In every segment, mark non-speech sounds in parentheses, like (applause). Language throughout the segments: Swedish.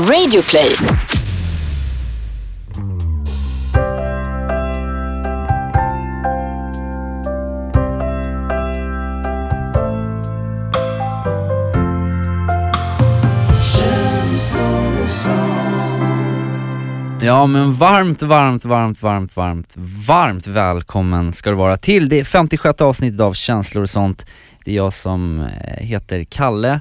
Radioplay. Ja men varmt, varmt, varmt, varmt, varmt, varmt välkommen ska du vara till det 56 avsnittet av Känslor och sånt. Det är jag som eh, heter Kalle,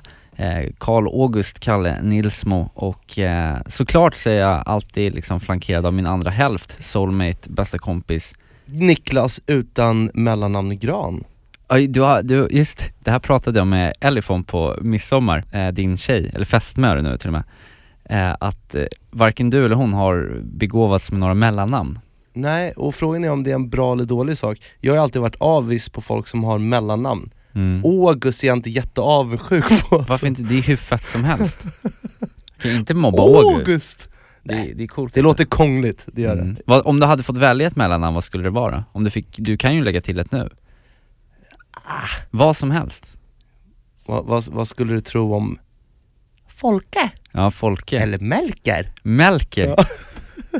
Karl August Kalle Nilsmo och eh, såklart så är jag alltid liksom flankerad av min andra hälft, soulmate, bästa kompis. Niklas utan mellannamn Gran. Du har, du, just det här pratade jag med Elifon på midsommar, eh, din tjej, eller fästmö nu till och med, eh, att eh, varken du eller hon har begåvats med några mellannamn. Nej, och frågan är om det är en bra eller dålig sak. Jag har alltid varit avis på folk som har mellannamn. Mm. August är jag inte jätteavundsjuk på. alltså. Varför inte? Det är hur fett som helst. (laughs) Kan inte mobba August. August! Det, är- det är coolt. Det låter krångligt, det gör Mm. det. Vad, om du hade fått välja ett mellannamn, vad skulle det vara? Om du fick, du kan ju lägga till ett nu. Ah. Vad som helst. Vad, vad, vad skulle du tro om Folke? Ja, Folke. Eller Melker? Melker. Ja. (laughs) (laughs)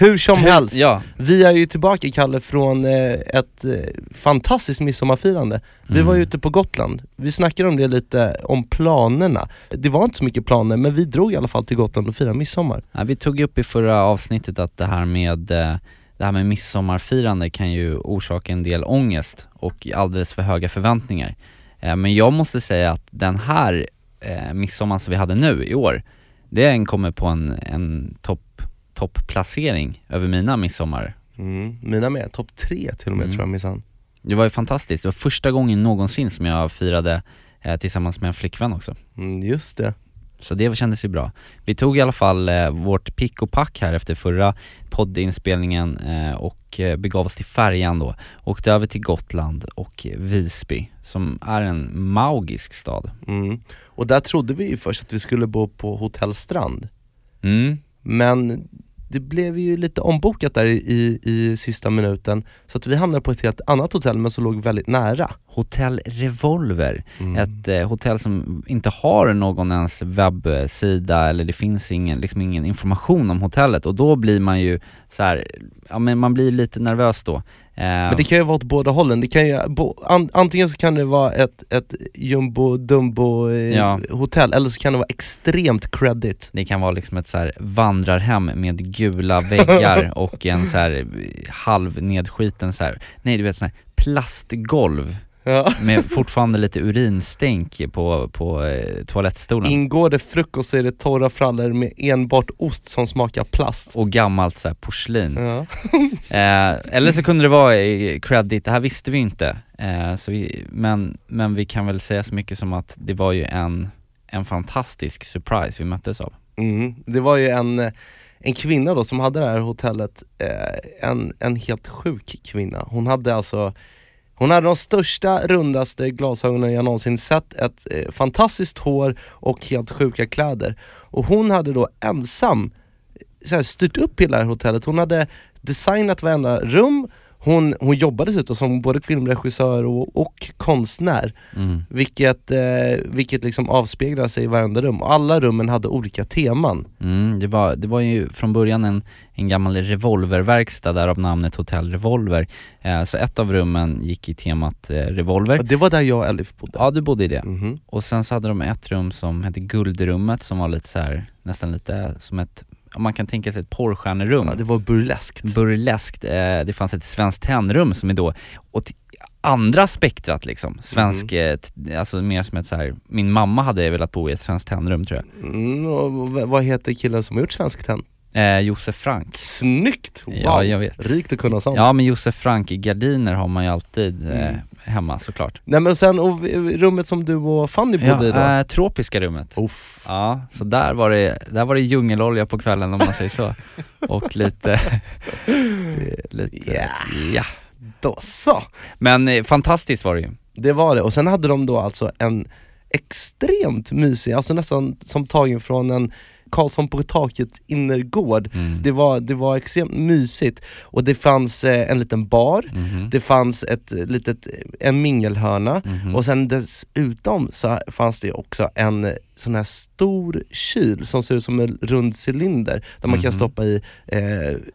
Hur som helst, Ja. vi är ju tillbaka Kalle från eh, ett eh, fantastiskt midsommarfirande. Vi Mm. var ju ute på Gotland, vi snackade om det lite, om planerna. Det var inte så mycket planer, men vi drog i alla fall till Gotland och firade midsommar. Ja, vi tog ju upp i förra avsnittet att det här med eh, det här med midsommarfirande kan ju orsaka en del ångest och alldeles för höga förväntningar. Eh, Men jag måste säga att den här eh, midsommaren som vi hade nu i år, den kommer på en, en topp topplacering över mina midsommar. Mm. Mina med, topp tre till och med Mm. tror jag minsann. Det var ju fantastiskt, det var första gången någonsin som jag firade eh, tillsammans med en flickvän också. Mm, just det. Så det kändes ju bra. Vi tog i alla fall eh, vårt pick och pack här efter förra poddinspelningen eh, och eh, begav oss till färjan då. Åkte över till Gotland och Visby, som är en magisk stad. Mm. Och där trodde vi ju först att vi skulle bo på Hotell Strand. Mm. Men det blev ju lite ombokat där i, i, i sista minuten, så att vi hamnade på ett helt annat hotell men som låg väldigt nära. Hotell Revolver, Mm. ett eh, hotell som inte har någon ens webbsida eller det finns ingen, liksom ingen information om hotellet och då blir man ju så här, ja men man blir lite nervös då. Eh, Men det kan ju vara åt båda hållen, det kan ju, an, antingen så kan det vara ett, ett jumbo dumbo eh, Ja. hotell, eller så kan det vara extremt credit. Det kan vara liksom ett så här vandrarhem med gula väggar (laughs) och en så här halv nedskiten så här. nej du vet sån här plastgolv Ja. med fortfarande lite urinstänk på, på eh, toalettstolen. Ingår det frukost så är det torra frallor med enbart ost som smakar plast. och gammalt så här porslin. Ja. (laughs) Eh, eller så kunde det vara eh, credit, det här visste vi inte. Eh, så vi, men, men vi kan väl säga så mycket som att det var ju en, en fantastisk surprise vi möttes av. Mm. Det var ju en, en kvinna då som hade det här hotellet, eh, en, en helt sjuk kvinna. Hon hade alltså hon hade de största, rundaste glasögonen jag någonsin sett, ett eh, fantastiskt hår och helt sjuka kläder. Och hon hade då ensam eh, så här, styrt upp hela det här hotellet, hon hade designat varenda rum, hon, hon jobbade dessutom som både filmregissör och, och konstnär. Mm. Vilket, eh, vilket liksom avspeglar sig i varenda rum, alla rummen hade olika teman. Mm, det, var, det var ju från början en, en gammal revolververkstad, därav namnet Hotell Revolver. Eh, så ett av rummen gick i temat eh, revolver. Och Det var där jag och Elif bodde. Ja, du bodde i det. Mhm. Och sen så hade de ett rum som hette Guldrummet som var lite så här, nästan lite som ett, man kan tänka sig ett porrstjärnerum. Ja, det var burleskt. burleskt, eh, det fanns ett svenskt tenrum som är då åt andra spektrat liksom, svensk, Mm. eh, alltså mer som ett så här. min mamma hade velat bo i ett svenskt tenrum tror jag. Mm, vad heter killen som har gjort Svenskt Tenn? Eh, Josef Frank. Snyggt! Wow! Ja, jag vet. Rikt att kunna sånt. Ja men Josef Frank i gardiner har man ju alltid eh, Mm. hemma såklart. Nej men sen, och rummet som du och Fanny bodde i då? Eh, tropiska rummet. Uff. Ja, så där var det, där var det djungelolja på kvällen om man säger så. (laughs) Och lite, lite, Ja. ja. Då så! Men eh, fantastiskt var det ju. Det var det, och sen hade de då alltså en extremt mysig, alltså nästan som tagen från en Karlsson på taket innergård. Mm. Det var, det var extremt mysigt och det fanns eh, en liten bar, Mhm. det fanns ett litet, en mingelhörna Mhm. och sen dessutom så fanns det också en eh, sån här stor kyl som ser ut som en rund cylinder där man kan Mhm. stoppa i eh,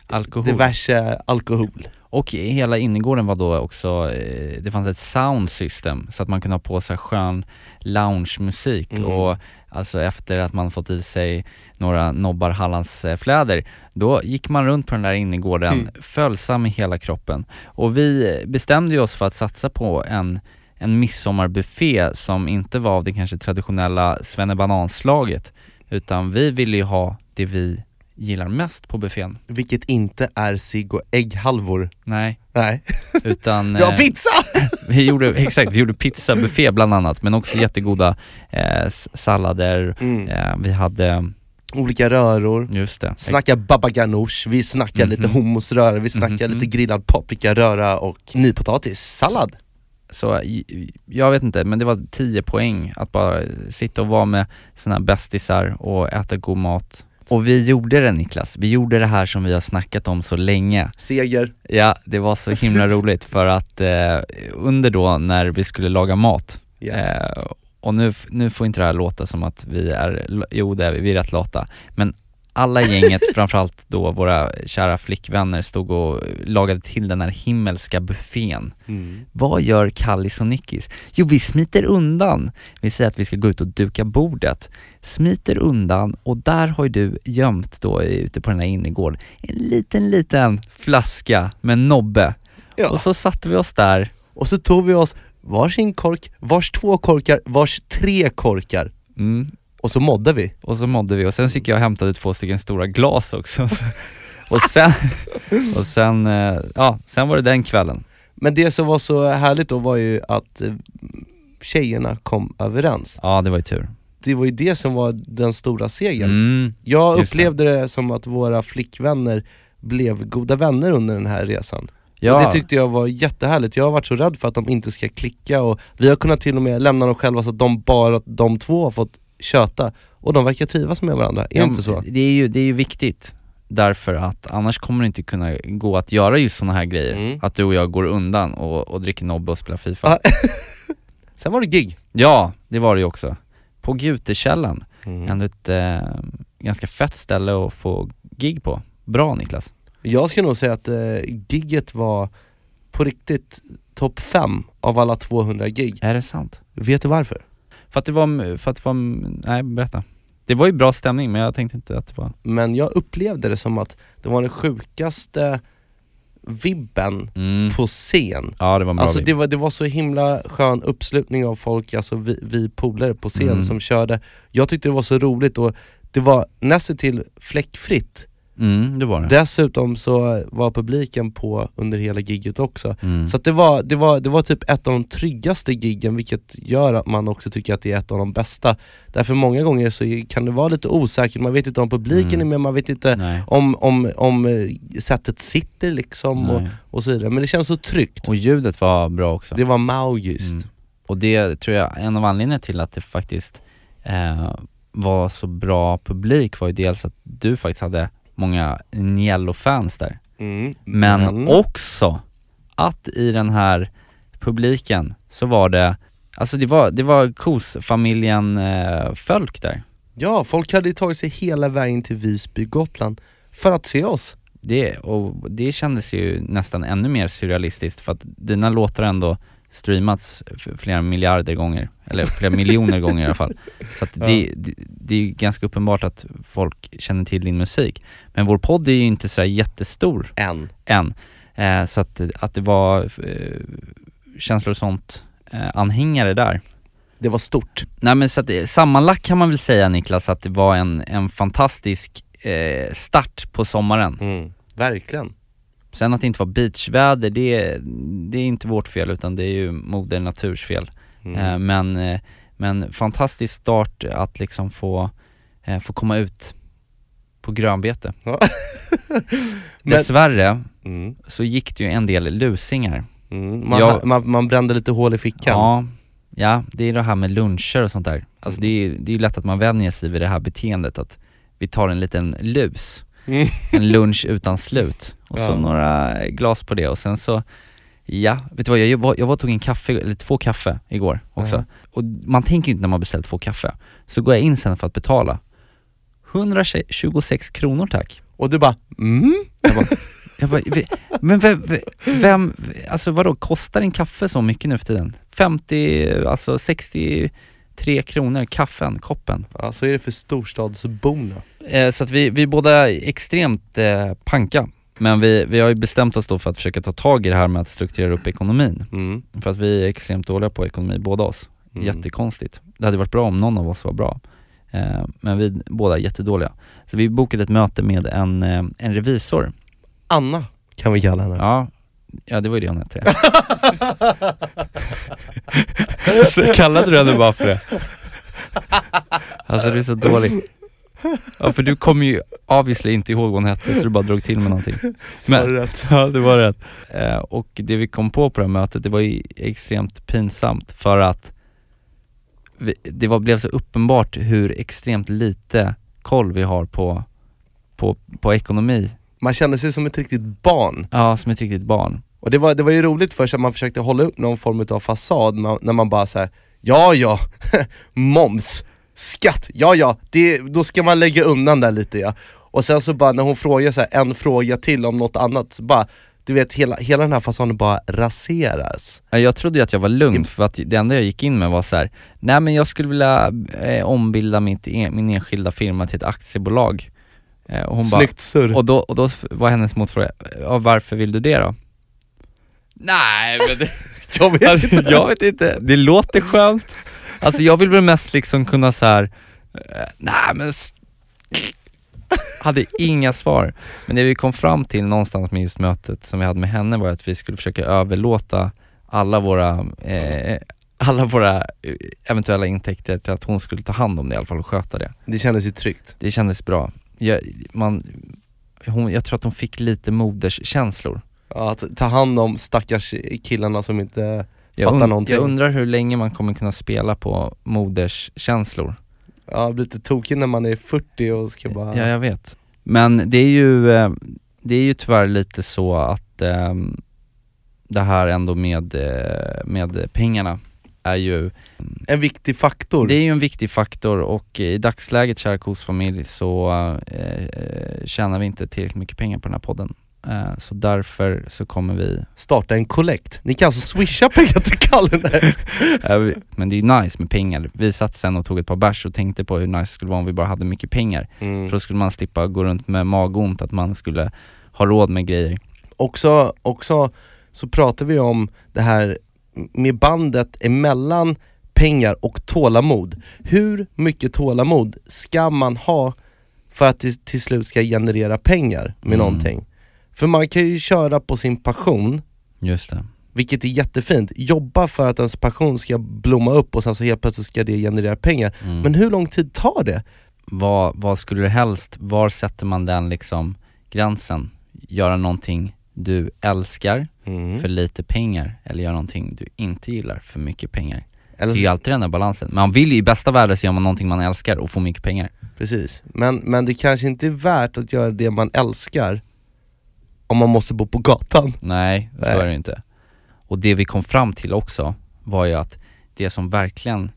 Alkohol. diverse alkohol. Och hela innergården var då också, eh, det fanns ett sound system så att man kunde ha på sig skön loungemusik Mm. och alltså efter att man fått i sig några nobbar Hallandsfläder, då gick man runt på den där innergården Mm. följsam i hela kroppen. Och vi bestämde ju oss för att satsa på en en midsommarbuffé som inte var av det kanske traditionella svennebananslaget utan vi ville ju ha det vi gillar mest på buffén. Vilket inte är cigg och ägghalvor. Nej, Nej. utan... (laughs) Ja, eh, pizza! (laughs) Vi gjorde, exakt, vi gjorde pizzabuffé bland annat, men också jättegoda eh, sallader, Mm. eh, vi hade, Olika röror. just det, Snacka baba ganoush, vi snackar lite Mhm. hummusröra, vi snackar Mhm. lite grillad paprikaröra och nypotatis, sallad. så jag vet inte, men det var 10 poäng att bara sitta och vara med här bästisar och äta god mat. Och vi gjorde det Niklas, vi gjorde det här som vi har snackat om så länge. Seger. Ja, det var så himla (laughs) roligt för att eh, under då när vi skulle laga mat, Ja. Eh, och nu, nu får inte det här låta som att vi är, jo det är vi, vi är rätt lata, men alla i gänget, (laughs) framförallt då våra kära flickvänner, stod och lagade till den här himmelska buffén. Mm. Vad gör Kallis och Nickis? Jo, vi smiter undan. Vi säger att vi ska gå ut och duka bordet, smiter undan och där har ju du gömt då ute på den här innergården en liten, liten flaska med nobbe. Ja. Och så satte vi oss där Och så tog vi oss varsin kork, vars två korkar, vars tre korkar. mm, Och så mådde vi. och så mådde vi och sen gick jag och hämtade två stycken stora glas också. (laughs) och sen, och sen, eh, ja, sen var det den kvällen. Men det som var så härligt då var ju att eh, tjejerna kom överens. Ja, det var ju tur. Det var ju det som var den stora segern. Mm. Jag just det. upplevde det. som att våra flickvänner blev goda vänner under den här resan. Ja, Och det tyckte jag var jättehärligt, jag har varit så rädd för att de inte ska klicka och vi har kunnat till och med lämna dem själva så att de bara, de två har fått köta och de verkar trivas med varandra, är Ja, inte så? Det är, ju, det är ju viktigt, därför att annars kommer det inte kunna gå att göra just såna här grejer. Mm. Att du och jag går undan och, och dricker nobbe och spelar FIFA. Ja. (laughs) Sen var det gig. Ja, det var det ju också. På Gutekällan, Mm. ändå ett eh, ganska fett ställe att få gig på. Bra Niklas. Jag ska nog säga att eh, gigget var på riktigt topp 5 av alla 200 gig. Är det sant? Vet du varför? För att det var, för att det var, nej berätta. Det var ju bra stämning men jag tänkte inte att det var, Men jag upplevde det som att det var den sjukaste vibben mm. på scen. ja det var Alltså det var, det var så himla skön uppslutning av folk, alltså vi, vi polare på scen Mm. som körde. Jag tyckte det var så roligt och det var nästan till fläckfritt. Mm, det var det. Dessutom så var publiken på under hela gigget också. Mm. Så det, var, det, var, det var typ ett av de tryggaste giggen vilket gör att man också tycker att det är ett av de bästa. Därför många gånger så kan det vara lite osäkert, man vet inte om publiken Mm. är med, man vet inte Nej. om, om, om eh, sättet sitter liksom och, och så vidare. Men det känns så tryggt. Och ljudet var bra också. Det var magiskt. Mm. Och det tror jag, en av anledningarna till att det faktiskt eh, var så bra publik var ju dels att du faktiskt hade många Niello-fans där. Mm. Men, också att i den här publiken så var det, alltså det var, det var Kos-familjen eh, folk där. Ja, folk hade tagit sig hela vägen till Visby, Gotland för att se oss. Det, och det kändes ju nästan ännu mer surrealistiskt för att dina låtar ändå streamats flera miljarder gånger, eller flera miljoner gånger i alla fall. Så att (laughs) det, det, det är ju ganska uppenbart att folk känner till din musik. Men vår podd är ju inte så jättestor Än. än. Eh, så att, att det var eh, känslor och sånt eh, anhängare där. Det var stort. Nej men så att, sammanlagt kan man väl säga Niklas att det var en, en fantastisk eh, start på sommaren. Mm. Verkligen. Sen att det inte var beachväder, det, det är inte vårt fel utan det är ju moder naturs fel. Mm. Eh, men, eh, men fantastisk start att liksom få, eh, få komma ut på grönbete. Ja. (laughs) Dessvärre Mm. så gick det ju en del lusingar. Mm. Man, Jag- man, man brände lite hål i fickan. Ja, ja, det är det här med luncher och sånt där. Alltså Mm. det är, det är ju lätt att man vänjer sig vid det här beteendet att vi tar en liten lus. En lunch utan slut. Och så Ja. några glas på det och sen så, ja, vet du vad, jag var, jag var tog en kaffe, eller två kaffe igår också. Ja. Och man tänker ju inte när man beställt två kaffe. Så går jag in sen för att betala. 126 kronor tack. Och du bara mm? Jag bara, jag bara men vem, vem, alltså vadå, kostar en kaffe så mycket nu för tiden? 50, alltså 63 kronor kaffen, koppen. Ja, så är det för storstadsborna. Eh, så att vi, vi är båda extremt eh, panka. Men vi, vi har ju bestämt oss då för att försöka ta tag i det här med att strukturera upp ekonomin. Mm. För att vi är extremt dåliga på ekonomi, båda oss. Mm. Jättekonstigt. Det hade varit bra om någon av oss var bra. Eh, men vi båda är jättedåliga. Så vi bokade ett möte med en, eh, en revisor. Anna kan vi kalla henne. Ja, ja det var ju det hon hette. (laughs) så kallade du henne bara för det? Alltså du är så dålig. Ja för du kommer ju obviously inte ihåg vad hon hette så du bara drog till med någonting. Så var det rätt. Ja det var rätt. Eh, och det vi kom på på det här mötet, det var ju extremt pinsamt för att vi, det var, blev så uppenbart hur extremt lite koll vi har på, på, på ekonomi. Man kände sig som ett riktigt barn. Ja, som ett riktigt barn. Och det var, det var ju roligt först att man försökte hålla upp någon form av fasad man, när man bara såhär, ja ja, (laughs) moms, skatt, ja ja, det, då ska man lägga undan där lite ja. Och sen så bara när hon frågar så här, en fråga till om något annat, så bara, du vet hela, hela den här fasaden bara raseras. Ja, Jag trodde ju att jag var lugn för att det enda jag gick in med var så här: nej men jag skulle vilja eh, ombilda mitt, en, min enskilda firma till ett aktiebolag. Eh, och hon Snyggt surr. och då, och då var hennes motfråga, ja, varför vill du det då? Nej men det, (laughs) jag vet Alltså, jag vet inte, det låter skönt. Alltså jag vill väl mest liksom kunna så här. eh, nej men hade inga svar. Men det vi kom fram till någonstans med just mötet som vi hade med henne var att vi skulle försöka överlåta alla våra, eh, alla våra eh, eventuella intäkter till att hon skulle ta hand om det i alla fall och sköta det. Det kändes ju tryggt. Det kändes bra. Jag, man, hon, jag tror att hon fick lite moderskänslor. Ja, att ta hand om stackars killarna som inte Jag, fattar någonting. jag undrar hur länge man kommer kunna spela på moderskänslor. Ja, blir lite tokig när man är 40 och ska bara... Ja, jag vet. Men det är ju, eh, det är ju tyvärr lite så att ehm, det här ändå med, eh, med pengarna är ju, En viktig faktor. det är ju en viktig faktor och i dagsläget kära kosfamilj så eh, tjänar vi inte tillräckligt mycket pengar på den här podden. Eh, så därför så kommer vi, Starta en collect. Ni kan alltså swisha pengar till Kalle. (laughs) Eh, men det är ju nice med pengar. Vi satt sen och tog ett par bärs och tänkte på hur nice det skulle vara om vi bara hade mycket pengar. Mm. För då skulle man slippa gå runt med magont, att man skulle ha råd med grejer. Också, också så pratar vi om det här med bandet emellan pengar och tålamod. Hur mycket tålamod ska man ha för att det till slut ska generera pengar med Mm. någonting? För man kan ju köra på sin passion, Just det. vilket är jättefint. Jobba för att ens passion ska blomma upp och sen så helt plötsligt ska det generera pengar. Mm. Men hur lång tid tar det? vad, vad skulle du helst, var sätter man den liksom gränsen? Göra någonting du älskar Mm. för lite pengar eller göra någonting du inte gillar för mycket pengar? Eller Det är ju så, alltid den där balansen. Man vill ju i bästa världen så gör man någonting man älskar och får mycket pengar. precis. Men, men det kanske inte är värt att göra det man älskar om man måste bo på gatan. Nej, så Nej. är det inte. Och det vi kom fram till också var ju att det som verkligen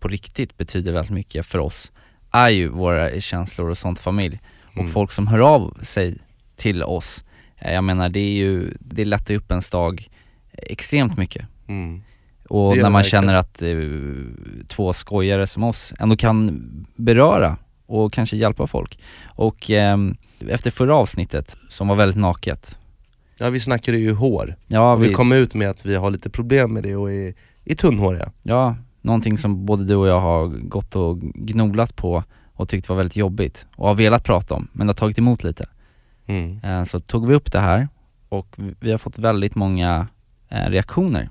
på riktigt betyder väldigt mycket för oss är ju våra känslor och sånt familj. Och Mm. folk som hör av sig till oss, eh, jag menar det är ju, det lättar upp ens dag extremt mycket. Mm. Och när man det känner att eh, två skojare som oss ändå kan beröra och kanske hjälpa folk. Och ehm, efter förra avsnittet, som var väldigt naket, Ja vi snackade ju hår, ja, vi vi, kom ut med att vi har lite problem med det och är, är tunnhåriga. ja, någonting som både du och jag har gått och gnolat på och tyckt var väldigt jobbigt och har velat prata om, men det har tagit emot lite. Mm. Eh, Så tog vi upp det här och vi- vi har fått väldigt många eh, reaktioner.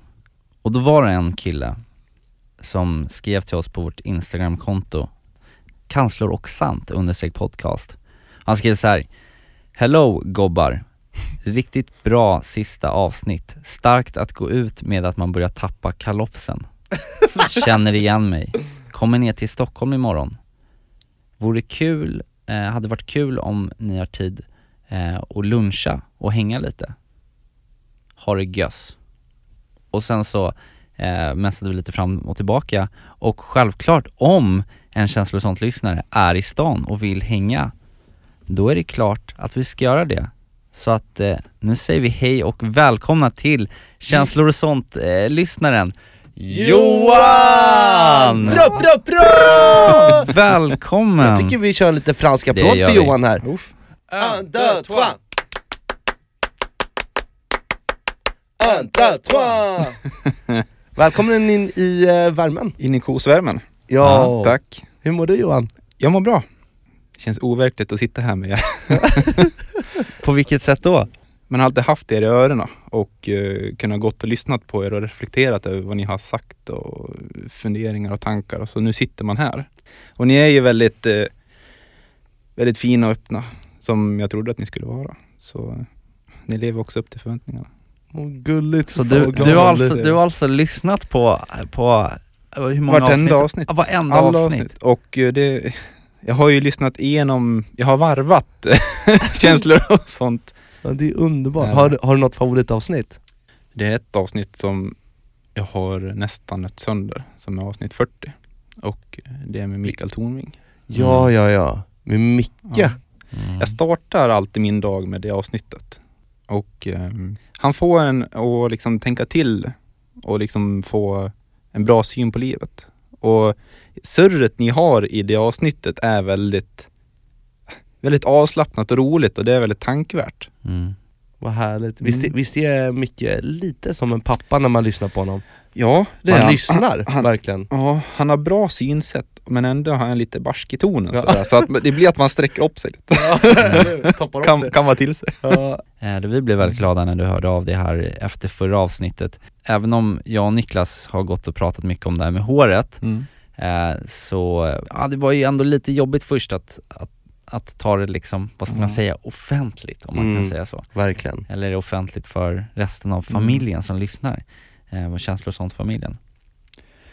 Och då var det en kille som skrev till oss på vårt Instagramkonto, kanslor och sant understreck podcast. Han skrev så här: Hello gobbar, riktigt bra sista avsnitt. Starkt att gå ut med att man börjar tappa kalofsen. Känner igen mig. Kommer ner till Stockholm imorgon. Vore kul eh, hade varit kul om ni har tid eh, att luncha och hänga lite. Ha det göss. Och sen så eh, messade vi lite fram och tillbaka och självklart om en känslosont lyssnare är i stan och vill hänga, då är det klart att vi ska göra det. Så att eh, nu säger vi hej och välkomna till känslor och eh, lyssnaren Johan! Bra, bra, bra! (laughs) Välkommen! Jag tycker vi kör en lite fransk applåd för vi. Johan här. Uff. Un, deux, trois! Un, deux, trois! Välkommen in i uh, värmen. In i kosvärmen. Ja. Tack. Hur mår du Johan? Jag mår bra. Känns overkligt att sitta här med er. (laughs) På vilket sätt då? Man har alltid haft er i öronen och uh, kunnat gått och lyssnat på er och reflekterat över vad ni har sagt och funderingar och tankar. Och så nu sitter man här. Och ni är ju väldigt, eh, väldigt fina och öppna som jag trodde att ni skulle vara. Så eh, ni lever också upp till förväntningarna. Åh, gulligt. Så du, du, har alltså, du har alltså lyssnat på, på eh, hur många Vartenda avsnitt? avsnitt. Ja, varenda Alla avsnitt. Och eh, det, jag har ju lyssnat igenom, jag har varvat (laughs) känslor och sånt. Ja, det är underbart. Ja. Har, du- har du något favoritavsnitt? Det är ett avsnitt som jag har nästan ett sönder, som är avsnitt 40. Och det är med Mikael Tornving. Ja, ja, ja. Med Micke. Ja. Mm. Jag startar alltid min dag med det avsnittet. Och ehm, han får en att liksom tänka till och liksom få en bra syn på livet. Och surret ni har i det avsnittet är väldigt, väldigt avslappnat och roligt och det är väldigt tankvärt. Mm. Vad härligt. Visst, Mm. visst är Micke lite som en pappa när man lyssnar på honom? Ja, det Man är han. lyssnar, Han- verkligen. Ja, han har bra synsätt men ändå har han lite barsk i tonen Ja. sådär, så att det blir att man sträcker upp sig lite. Toppar (laughs) Kan, kan vara till sig. Ja. Vi blev väldigt glada när du hörde av dig här efter förra avsnittet. Även om jag och Niklas har gått och pratat mycket om det här med håret, eh, så ja, det var ju ändå lite jobbigt först att, att, att ta det liksom, vad ska man Mm. säga, offentligt om man Mm. kan säga så. Verkligen. Eller offentligt för resten av Mm. familjen som lyssnar, eh, känslor och sånt familjen.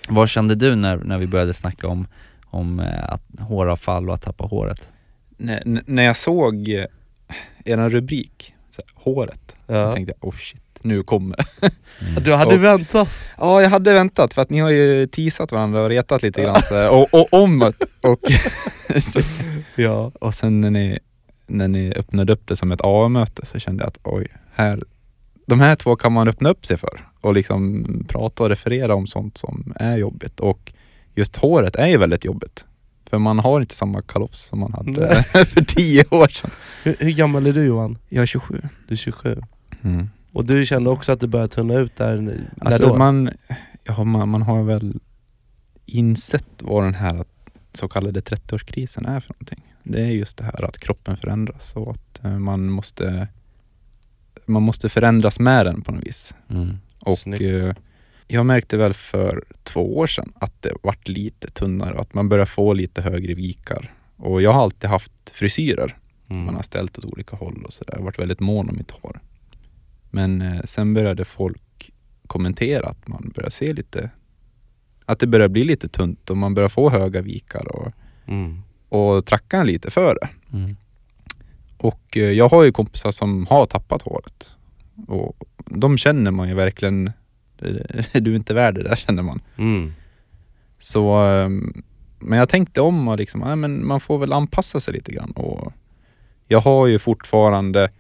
Vad kände du när, när vi började snacka om, om eh, att håravfall och att tappa håret? N- n- när jag såg eh, er rubrik, så här, håret, Ja. tänkte jag oh shit, nu kommer. Mm. Du hade Och- väntat. Ja, jag hade väntat för att ni har ju teasat varandra och retat lite grann så och, och om och, (laughs) Ja. och sen när ni, när ni öppnade upp det som ett A-möte så kände jag att oj, här, de här två kan man öppna upp sig för och liksom prata och referera om sånt som är jobbigt och just håret är ju väldigt jobbigt. För man har inte samma kalofs som man hade Nej. (laughs) för tio år sedan. Hur, hur gammal är du Johan? Jag är 27. Du är 27. Mm. Och du kände också att du började tunna ut där, när Alltså då? man, ja, man, man har väl insett vad den här så kallade 30-årskrisen är för någonting. Det är just det här att kroppen förändras och att eh, man måste man måste förändras med den på något vis. Mm. Och Snyggt. eh, jag märkte väl för två år sedan att det vart lite tunnare och att man börjar få lite högre vikar. Och jag har alltid haft frisyrer Mm. man har ställt åt olika håll och sådär. Jag har varit väldigt mån om mitt hår. Men eh, sen började folk kommentera att man börjar se lite, att det börjar bli lite tunt och man börjar få höga vikar och, Mm. och tracka lite för det. Mm. Och eh, jag har ju kompisar som har tappat håret. Och de känner man ju verkligen, eh, (laughs) du är inte värd det där känner man. Mm. Så, ehm, men jag tänkte om och liksom, ja, men man får väl anpassa sig lite grann. Och jag har ju fortfarande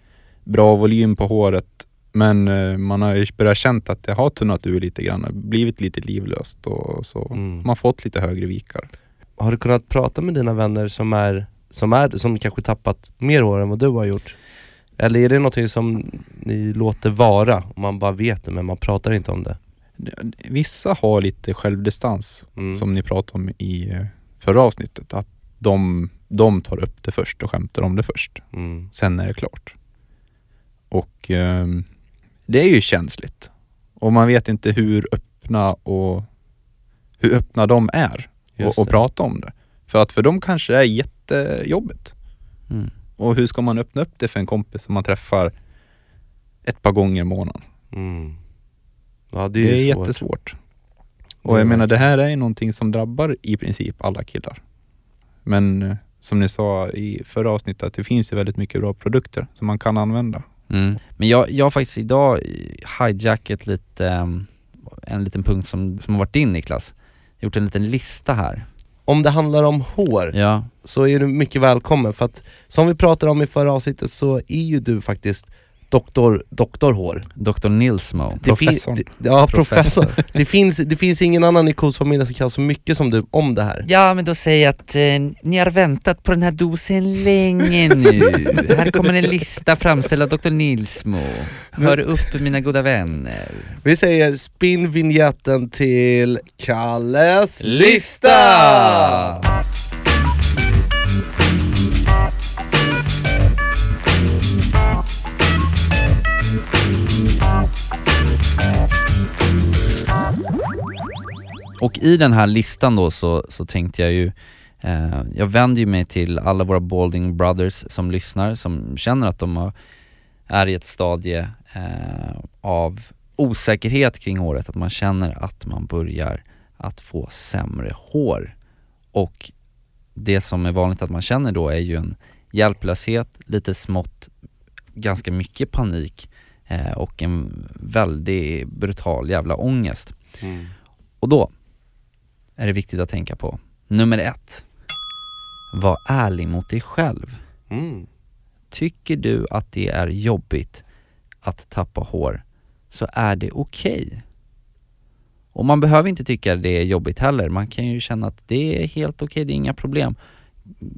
bra volym på håret men eh, man har ju börjat känt att det har tunnat ur lite grann, blivit lite livlöst och så. Mm. Man har fått lite högre vikar. Har du kunnat prata med dina vänner som är, som är, som kanske tappat mer hår än vad du har gjort? Eller är det någonting som ni låter vara, och man bara vet det men man pratar inte om det? Vissa har lite självdistans Mm. som ni pratade om i eh, förra avsnittet. Att de, de tar upp det först och skämtar om det först. Mm. Sen är det klart. Och ehm, det är ju känsligt. Och man vet inte hur öppna och hur öppna de är och, och prata om det. För att för dem kanske det är jättejobbigt. Mm. Och hur ska man öppna upp det för en kompis som man träffar ett par gånger i månaden? Mm. Ja det Det är, svårt. jättesvårt. Och jag menar det här är ju någonting som drabbar i princip alla killar. Men eh, som ni sa i förra avsnittet, det finns ju väldigt mycket bra produkter som man kan använda. Mm. Men jag, jag har faktiskt idag hijackat lite, um, en liten punkt som, som har varit din Niklas. Gjort en liten lista här. Om det handlar om hår Ja, så är du mycket välkommen för att som vi pratade om i förra avsnittet så är ju du faktiskt doktor, doktorhår. Dr Nilsmo. Det Professorn. det- ja, professor. det, finns, det finns ingen annan i Kosfamiljen som kan så mycket som du om det här. Ja, men då säger jag att eh, ni har väntat på den här dosen länge nu. här kommer en lista framställd av Dr Nilsmo. Hör upp mina goda vänner. Vi säger spinn vignetten till Kalles Lista! Och i den här listan då så, så tänkte jag ju, eh, jag vänder ju mig till alla våra Balding Brothers som lyssnar, som känner att de har, är i ett stadie eh, av osäkerhet kring håret, att man känner att man börjar att få sämre hår. Och det som är vanligt att man känner då är ju en hjälplöshet, lite smått, ganska mycket panik eh, och en väldigt brutal jävla ångest. Mm. Och då är det viktigt att tänka på nummer ett. Var ärlig mot dig själv. Mm. Tycker du att det är jobbigt att tappa hår så är det okej. Och man behöver inte tycka det är jobbigt heller, man kan ju känna att det är helt okej, det är inga problem.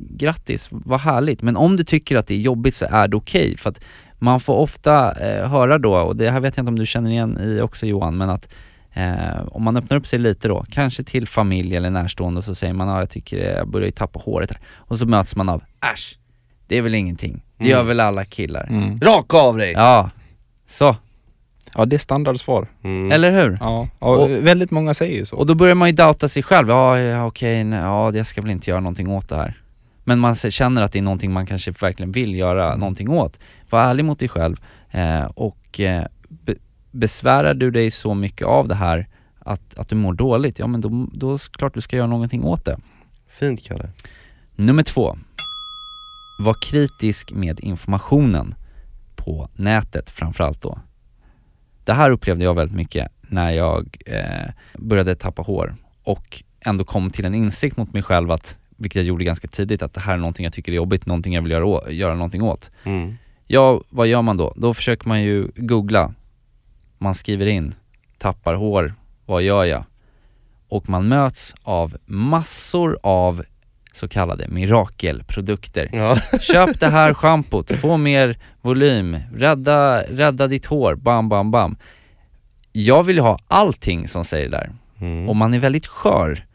Grattis, vad härligt. Men om du tycker att det är jobbigt så är det okej, för att man får ofta eh, höra då, och det här vet jag inte om du känner igen i också Johan, men att eh, om man öppnar upp sig lite då, kanske till familj eller närstående och så säger man ja, jag tycker jag börjar ju tappa håret här. Och så möts man av äsch, det är väl ingenting. Det gör Mm. väl alla killar. Mm. Raka av dig! Ja, så. Ja, det är standardsvar. Mm. Eller hur? Ja, och, Och- väldigt många säger ju så. Och då börjar man ju doubta sig själv, ja, ja okej, nej, ja jag ska väl inte göra någonting åt det här. Men man känner att det är någonting man kanske verkligen vill göra någonting åt. Var ärlig mot dig själv eh, och eh, besvärar du dig så mycket av det här att, att du mår dåligt, ja men då, då är det klart du ska göra någonting åt det. Fint Kalle. Nummer två. Var kritisk med informationen på nätet framförallt då. Det här upplevde jag väldigt mycket när jag eh, började tappa hår och ändå kom till en insikt mot mig själv att, vilket jag gjorde ganska tidigt, att det här är någonting jag tycker är jobbigt, någonting jag vill göra, göra någonting åt. Mm. Ja, vad gör man då? Då försöker man ju googla. Man skriver in, tappar hår, vad gör jag? Och man möts av massor av så kallade mirakelprodukter. Ja. (laughs) Köp det här schampot, få mer volym, rädda, rädda ditt hår, bam bam bam. Jag vill ha allting som säger det där. Mm. Och man är väldigt skör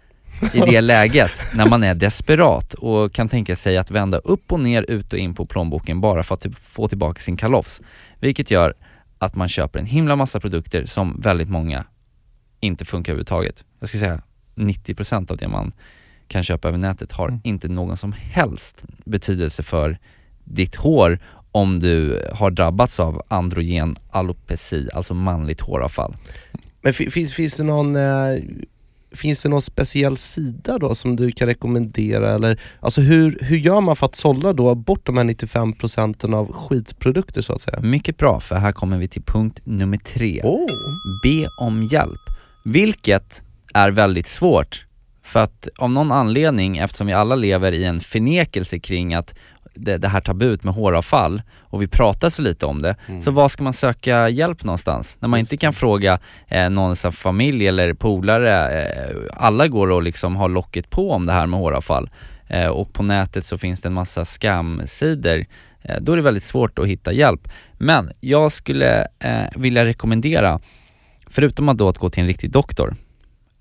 i det (laughs) läget när man är desperat och kan tänka sig att vända upp och ner, ut och in på plånboken bara för att typ få tillbaka sin kalofs. Vilket gör att man köper en himla massa produkter som väldigt många inte funkar överhuvudtaget. Jag skulle säga 90% av det man kan köpa över nätet har Mm. inte någon som helst betydelse för ditt hår om du har drabbats av androgen alopeci, alltså manligt håravfall. Men fi- finns, finns det någon eh, Finns det någon speciell sida då som du kan rekommendera eller alltså hur, hur gör man för att sålla då bort de här 95% av skitprodukter så att säga? Mycket bra, för här kommer vi till punkt nummer tre. Oh. Be om hjälp. Vilket är väldigt svårt. För att av någon anledning, eftersom vi alla lever i en förnekelse kring att det, det här tabut med håravfall och vi pratar så lite om det, Mm. så var ska man söka hjälp någonstans? När man inte kan fråga eh, någon som familj eller polare, eh, alla går och liksom har locket på om det här med håravfall eh, och på nätet så finns det en massa scam-sidor, eh, då är det väldigt svårt att hitta hjälp. Men jag skulle eh, vilja rekommendera, förutom att då att gå till en riktig doktor,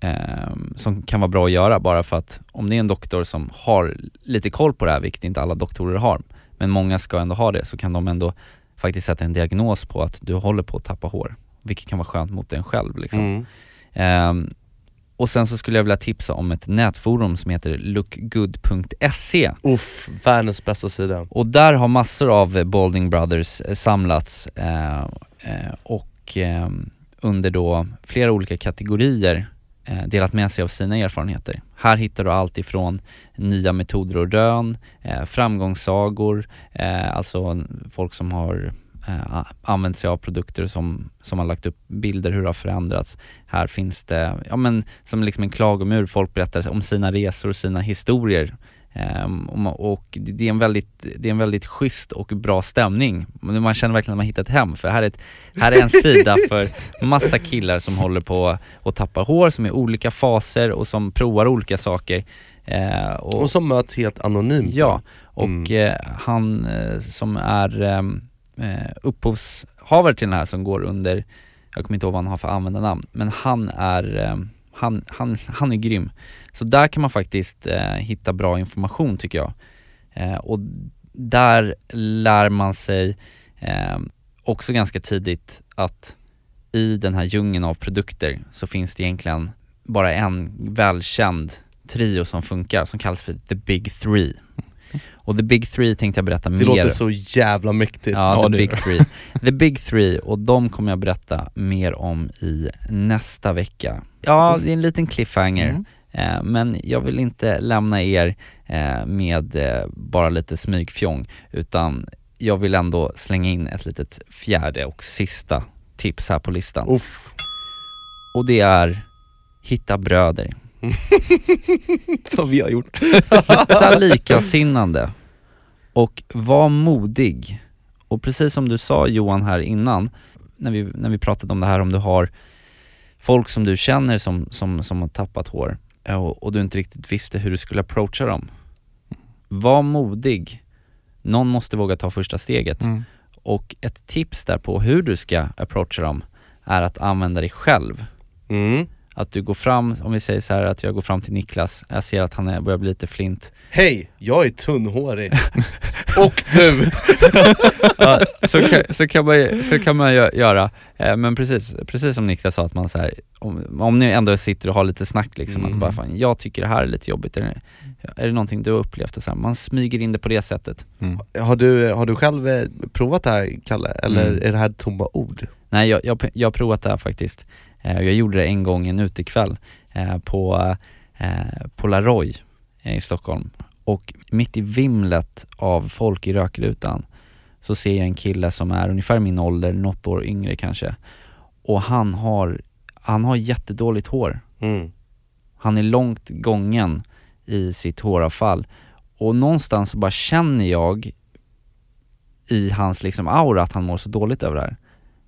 eh, som kan vara bra att göra bara för att om det är en doktor som har lite koll på det här, vilket inte alla doktorer har, men många ska ändå ha det, så kan de ändå faktiskt sätta en diagnos på att du håller på att tappa hår, vilket kan vara skönt mot en själv liksom. Mm. Ehm, och sen så skulle jag vilja tipsa om ett nätforum som heter lookgood.se Uff, världens bästa sida. och där har massor av eh, Balding Brothers eh, samlats eh, eh, och eh, under då flera olika kategorier eh, Eh, delat med sig av sina erfarenheter. Här hittar du allt ifrån nya metoder och eh, rön, framgångssagor, eh, alltså folk som har använt sig av produkter som, som har lagt upp bilder hur det har förändrats. Här finns det, ja men som liksom en klagomur, folk berättar om sina resor och sina historier Um, och det är, en väldigt, det är en väldigt schysst och bra stämning. Man känner verkligen att man hittat hem för här är, ett, här är en sida för massa killar som håller på och tappar hår, som är i olika faser och som provar olika saker. Uh, och, och, som möts helt anonymt. Ja, och mm. uh, han uh, som är um, upphovshavare till den här som går under, jag kommer inte ihåg vad han har för användarnamn, men han är, um, han, han, han är grym. Så där kan man faktiskt eh, hitta bra information tycker jag. Eh, och där lär man sig eh, också ganska tidigt att i den här djungeln av produkter så finns det egentligen bara en välkänd trio som funkar som kallas för the big three. Och the big three tänkte jag berätta det mer Det låter så jävla mäktigt. Ja, the big three. The big three, och de kommer jag berätta mer om i nästa vecka. Ja, det är en liten cliffhanger. Mm. Eh, men jag vill inte lämna er eh, med eh, bara lite smygfjong utan jag vill ändå slänga in ett litet fjärde och sista tips här på listan. Uff. Och det är hitta bröder. (laughs) Som vi har gjort. hitta likasinnande och var modig. Och precis som du sa Johan här innan, när vi, när vi pratade om det här om du har folk som du känner som, som, som har tappat hår och, och du inte riktigt visste hur du skulle approacha dem. Var modig. Någon måste våga ta första steget. Mm. Och ett tips där på hur du ska approacha dem är att använda dig själv. Mm. Att du går fram, om vi säger så här att jag går fram till Niklas, jag ser att han är, börjar bli lite flint. Hej, jag är tunnhårig. (laughs) Och du! (laughs) ja, så, kan, så, kan man, så kan man göra, eh, men precis, precis som Niklas sa att man så här, om, om ni ändå sitter och har lite snack liksom, mm. att bara fan, jag tycker det här är lite jobbigt, är det, är det någonting du har upplevt? Och så här, man smyger in det på det sättet. Mm. Har, du, har du själv eh, provat det här Kalle, eller mm. är det här tomma ord? Nej jag, jag, jag har provat det här faktiskt. Eh, jag gjorde det en gång en utekväll eh, på, eh, på Laroy i Stockholm och mitt i vimlet av folk i rökrutan så ser jag en kille som är ungefär min ålder, något år yngre kanske och han har, han har jättedåligt hår. Mm. Han är långt gången i sitt håravfall och någonstans så bara känner jag i hans liksom aura att han mår så dåligt över det här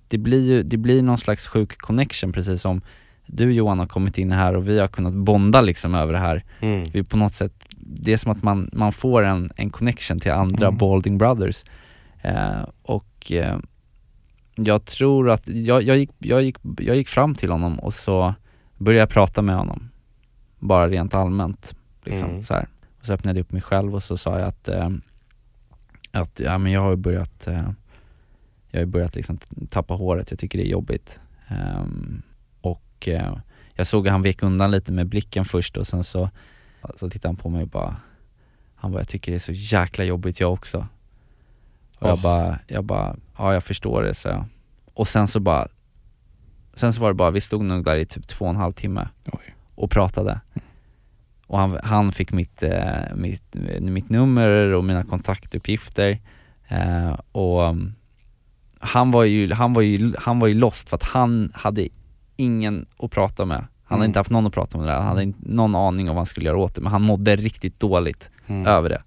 det blir ju, det blir någon slags sjuk connection precis som du Johan har kommit in här och vi har kunnat bonda liksom över det här. Mm. Vi på något sätt, det är som att man, man får en, en connection till andra mm. Balding Brothers. Eh, och eh, jag tror att, jag, jag, gick, jag, gick, jag gick fram till honom och så började jag prata med honom. Bara rent allmänt. Liksom, mm. så här. Och så öppnade jag upp mig själv och så sa jag att, eh, att ja, men jag har börjat eh, jag har börjat liksom tappa håret, jag tycker det är jobbigt. Um, och uh, jag såg att han vek undan lite med blicken först och sen så, så tittade han på mig och bara, han bara, jag tycker det är så jäkla jobbigt jag också. Och oh. jag bara, jag bara, ja jag förstår det så Och sen så bara, sen så var det bara, vi stod nog där i typ två och en halv timme Oj. och pratade. Och han, han fick mitt, eh, mitt, mitt nummer och mina kontaktuppgifter eh, och han var ju, han var ju, han var ju lost för att han hade ingen att prata med. Han mm. hade inte haft någon att prata med det där, han hade inte någon aning om vad han skulle göra åt det, men han mådde riktigt dåligt mm. över det.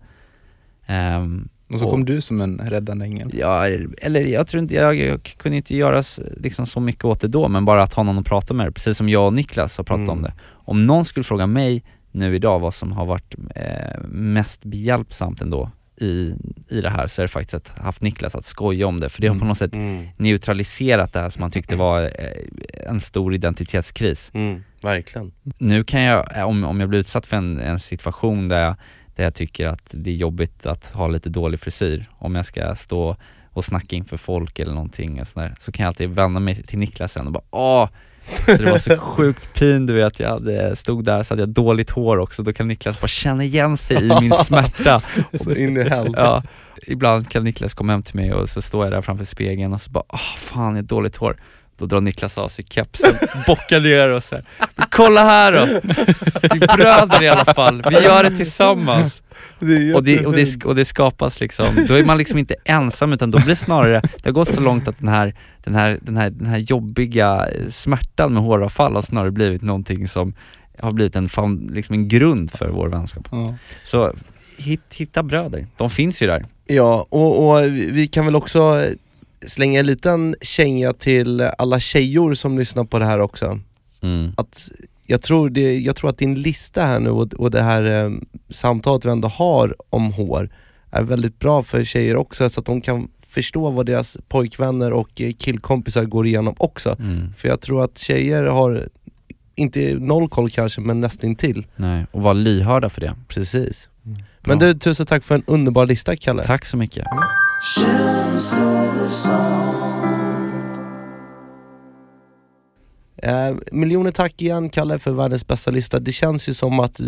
Um, och så och, kom du som en räddande ängel? Ja, eller jag tror inte, jag, jag kunde inte göra liksom så mycket åt det då, men bara att ha någon att prata med, precis som jag och Niklas har pratat mm. om det. Om någon skulle fråga mig nu idag vad som har varit eh, mest behjälpsamt ändå i, i det här så är det faktiskt att haft Niklas att skoja om det, för det har på mm. något sätt mm. neutraliserat det här som man tyckte var eh, en stor identitetskris. Mm, verkligen. Nu kan jag, eh, om, om jag blir utsatt för en, en situation där jag, där jag tycker att det är jobbigt att ha lite dålig frisyr, om jag ska stå och snacka inför folk eller någonting och sådär, så kan jag alltid vända mig till Niklas sen och bara åh så det var så sjukt pin du vet, jag hade, stod där så hade jag dåligt hår också, då kan Niklas bara känna igen sig i min (laughs) smärta. så in i helvete. Ja, ibland kan Niklas komma hem till mig och så står jag där framför spegeln och så bara, åh fan jag har dåligt hår. Då drar Niklas av sig kepsen, (laughs) bockar ner och så här. Kolla här då! Vi är bröder i alla fall, vi gör det tillsammans. Det Och det, och, det, och det skapas liksom, då är man liksom inte ensam utan då blir det snarare, det har gått så långt att den här, den här, den här, den här jobbiga eh, smärtan med håravfall har snarare blivit någonting som har blivit en, liksom en grund för vår vänskap. Ja. Så hit, hitta bröder, de finns ju där. Ja, och, och vi kan väl också slänga en liten känga till alla tjejor som lyssnar på det här också. Mm. Att jag, tror det, jag tror att din lista här nu och, och det här eh, samtalet vi ändå har om hår är väldigt bra för tjejer också så att de kan förstå vad deras pojkvänner och eh, killkompisar går igenom också. Mm. För jag tror att tjejer har, inte noll koll kanske, men nästan till. Nej, och vara lyhörda för det. Precis. Men Bra. du, tusen tack för en underbar lista Kalle. Tack så mycket. Eh, miljoner tack igen Kalle för världens bästa lista. Det känns ju som att, eh,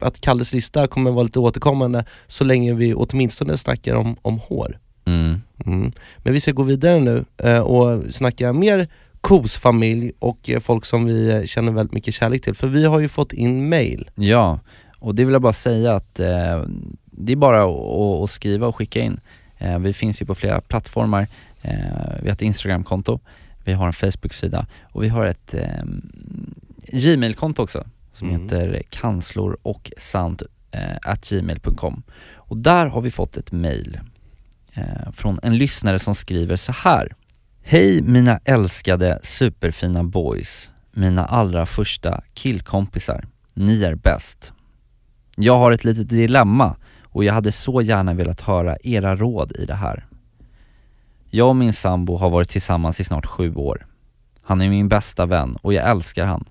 att Kalles lista kommer vara lite återkommande så länge vi åtminstone snackar om, om hår. Mm. Mm. Men vi ska gå vidare nu eh, och snacka mer Kos familj och eh, folk som vi eh, känner väldigt mycket kärlek till. För vi har ju fått in mail. Ja, och det vill jag bara säga att det är bara att, skriva och skicka in. Vi finns ju på flera plattformar. Vi har ett Instagramkonto, vi har en Facebook-sida och vi har ett eh, Gmail-konto också som Mm. heter kanslor och sant eh, gmail.com. Och där har vi fått ett mail eh, från en lyssnare som skriver så här. Hej mina älskade superfina boys, mina allra första killkompisar. Ni är bäst. Jag har ett litet dilemma och jag hade så gärna velat höra era råd i det här. Jag och min sambo har varit tillsammans i snart sju år. Han är min bästa vän och jag älskar han.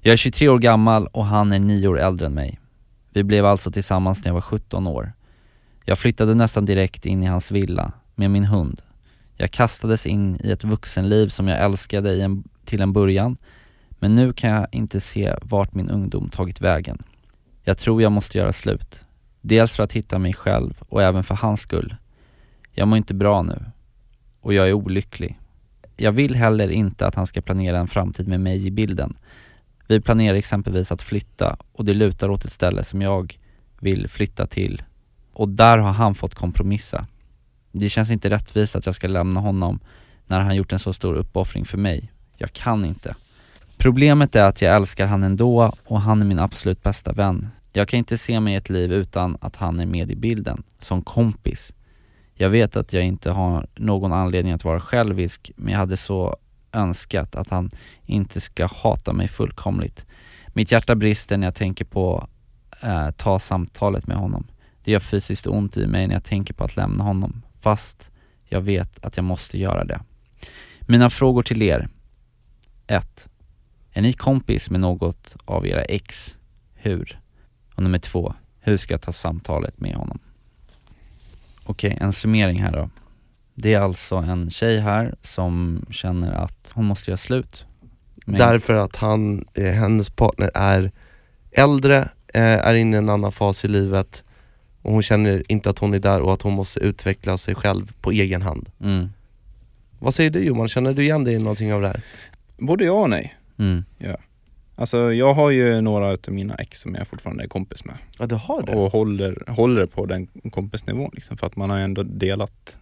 Jag är 23 år gammal och han är 9 år äldre än mig. Vi blev alltså tillsammans när jag var 17 år. Jag flyttade nästan direkt in i hans villa med min hund. Jag kastades in i ett vuxenliv som jag älskade i en, till en början, men nu kan jag inte se vart min ungdom tagit vägen. Jag tror jag måste göra slut. Dels för att hitta mig själv och även för hans skull. Jag mår inte bra nu. Och jag är olycklig. Jag vill heller inte att han ska planera en framtid med mig i bilden. Vi planerar exempelvis att flytta och det lutar åt ett ställe som jag vill flytta till. Och där har han fått kompromissa. Det känns inte rättvist att jag ska lämna honom när han gjort en så stor uppoffring för mig. Jag kan inte. Problemet är att jag älskar han ändå och han är min absolut bästa vän. Jag kan inte se mig i ett liv utan att han är med i bilden, som kompis. Jag vet att jag inte har någon anledning att vara självisk, men jag hade så önskat att han inte ska hata mig fullkomligt. Mitt hjärta brister när jag tänker på eh, ta samtalet med honom. Det gör fysiskt ont i mig när jag tänker på att lämna honom, fast jag vet att jag måste göra det. Mina frågor till er. 1. Är ni kompis med något av era ex? Hur? Och nummer två, hur ska jag ta samtalet med honom? Okej, en summering här då. Det är alltså en tjej här som känner att hon måste göra slut. med- Därför att han, eh, hennes partner är äldre, eh, är inne i en annan fas i livet och hon känner inte att hon är där och att hon måste utveckla sig själv på egen hand. Mm, Vad säger du Johan, känner du igen dig i någonting av det här? Både ja och nej. mm, Alltså jag har ju några av mina ex som jag fortfarande är kompis med. Ja du har det? Och håller, håller på den kompisnivån liksom, för att man har ju ändå delat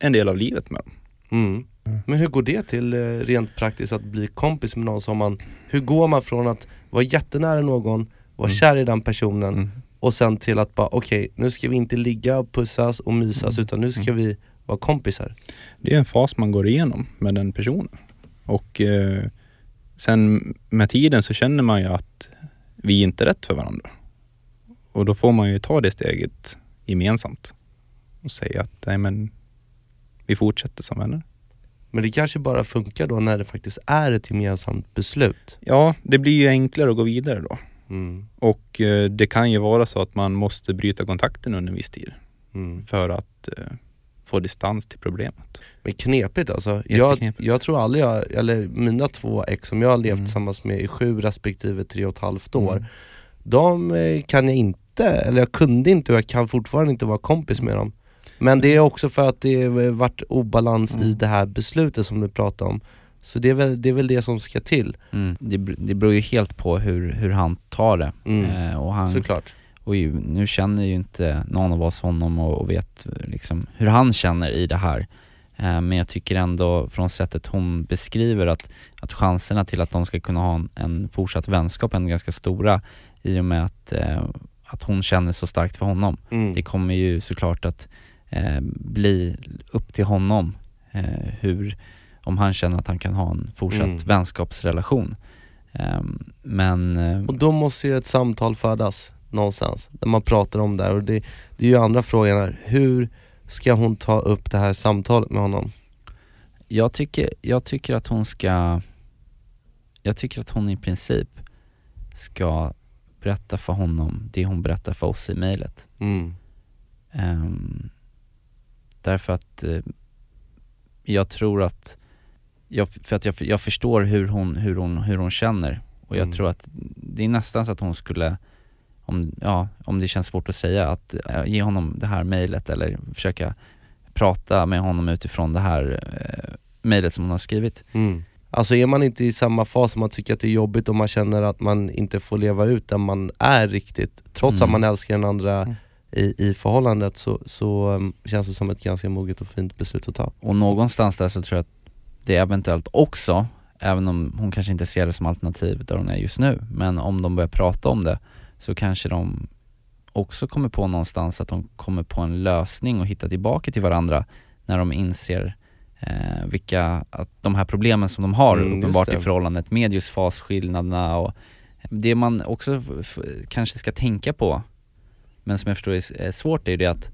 en del av livet med dem. Mm. Men hur går det till eh, rent praktiskt att bli kompis med någon som man, hur går man från att vara jättenära någon, vara Mm. kär i den personen Mm. och sen till att bara okej, nu ska vi inte ligga och pussas och mysas Mm. utan nu ska Mm. vi vara kompisar. Det är en fas man går igenom med den personen. Och eh, sen med tiden så känner man ju att vi inte är rätt för varandra. Och då får man ju ta det steget gemensamt och säga att nej men vi fortsätter som vänner. Men det kanske bara funkar då när det faktiskt är ett gemensamt beslut. Ja, det blir ju enklare att gå vidare då. Mm. Och eh, det kan ju vara så att man måste bryta kontakten under en viss tid Mm. för att eh, få distans till problemet. Men knepigt alltså. Jag, jag tror aldrig jag, eller mina två ex som jag har levt Mm. tillsammans med i sju respektive tre och ett halvt år, Mm. de eh, kan jag inte, eller jag kunde inte och jag kan fortfarande inte vara kompis med dem. Men det är också för att det varit obalans i Mm. det här beslutet som du pratade om. Så det är väl det, är väl det som ska till. Mm. Det, det beror ju helt på hur, hur han tar det. Mm. Eh, och han, Såklart. Och ju, nu känner ju inte någon av oss honom och, och vet liksom hur han känner i det här. Eh, men jag tycker ändå från sättet hon beskriver att, att chanserna till att de ska kunna ha en, en fortsatt vänskap är ganska stora i och med att, eh, att hon känner så starkt för honom. Mm. Det kommer ju såklart att eh, bli upp till honom eh, hur, om han känner att han kan ha en fortsatt Mm. vänskapsrelation. Ehm, men eh, Och då måste ju ett samtal födas någonstans, där man pratar om det här. Och det, det är ju andra frågan här, hur ska hon ta upp det här samtalet med honom? jag, tycker, jag tycker att hon ska, jag tycker att hon i princip ska berätta för honom det hon berättar för oss i mejlet. Mm. Ehm, därför att eh, jag tror att, jag, för att jag, jag förstår hur hon, hur, hon, hur hon känner och jag Mm. tror att det är nästan så att hon skulle, om, ja, om det känns svårt att säga, att eh, ge honom det här mejlet eller försöka prata med honom utifrån det här eh, mejlet som hon har skrivit. Mm. Alltså är man inte i samma fas, man tycker att det är jobbigt och man känner att man inte får leva ut den man är riktigt, trots Mm. att man älskar den andra Mm. i, i förhållandet så, så um, känns det som ett ganska moget och fint beslut att ta. Och någonstans där så tror jag att det eventuellt också, även om hon kanske inte ser det som alternativ där hon är just nu, men om de börjar prata om det så kanske de också kommer på någonstans att de kommer på en lösning och hitta tillbaka till varandra när de inser eh, vilka, att de här problemen som de har Mm, uppenbart i det. förhållandet med just fasskillnaderna och det man också kanske ska tänka på, men som jag förstår är, svårt, är det att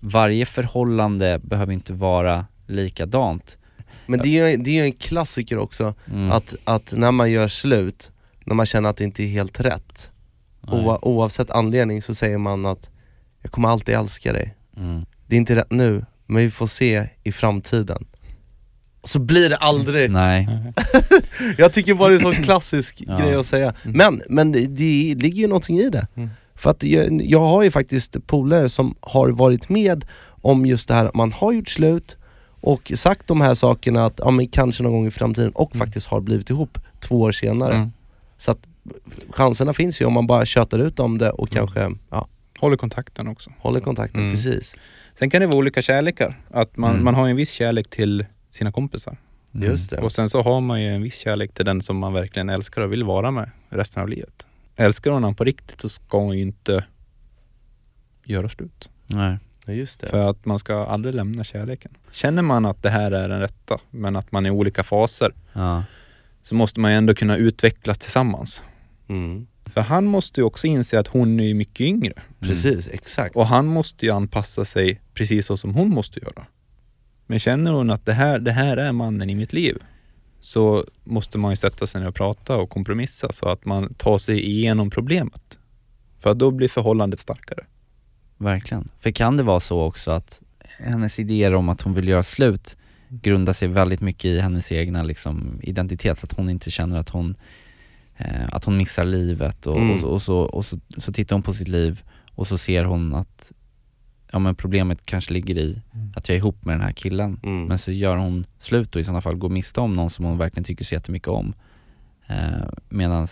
varje förhållande behöver inte vara likadant. Men det är ju det är en klassiker också, Mm. att, att när man gör slut, när man känner att det inte är helt rätt, Oa, oavsett anledning så säger man att jag kommer alltid älska dig. Mm. Det är inte rätt nu, men vi får se i framtiden. Så blir det aldrig. Nej. (laughs) Jag tycker bara det är en sån klassisk Ja. grej att säga. Mm. Men, men det, det ligger ju någonting i det. Mm. För att jag, jag har ju faktiskt polare som har varit med om just det här att man har gjort slut och sagt de här sakerna att ja, men kanske någon gång i framtiden och Mm. faktiskt har blivit ihop två år senare. Mm. Så att chanserna finns ju om man bara tjötar ut om det och Mm. kanske ja, Håller kontakten också. håller kontakten, Mm. precis. Sen kan det vara olika kärlekar. Att man, Mm. man har en viss kärlek till sina kompisar. Mm. Just det. Och sen så har man ju en viss kärlek till den som man verkligen älskar och vill vara med resten av livet. Älskar hon honom på riktigt så ska hon ju inte göra slut. Nej. Ja, just det. För att man ska aldrig lämna kärleken. Känner man att det här är den rätta, men att man är i olika faser, Ja. Så måste man ju ändå kunna utvecklas tillsammans. Mm. För han måste ju också inse att hon är mycket yngre. Precis, exakt. Och han måste ju anpassa sig precis så som hon måste göra. Men känner hon att det här, det här är mannen i mitt liv, så måste man ju sätta sig ner och prata och kompromissa så att man tar sig igenom problemet. För att då blir förhållandet starkare. Verkligen. För kan det vara så också att hennes idéer om att hon vill göra slut grundar sig väldigt mycket i hennes egna liksom, identitet, så att hon inte känner att hon, eh, att hon missar livet och, Mm. och, så, och, så, och så, så tittar hon på sitt liv och så ser hon att ja, men problemet kanske ligger i Mm. att jag är ihop med den här killen. Mm. Men så gör hon slut och i sådana fall går miste om någon som hon verkligen tycker så jättemycket om. Eh, Medan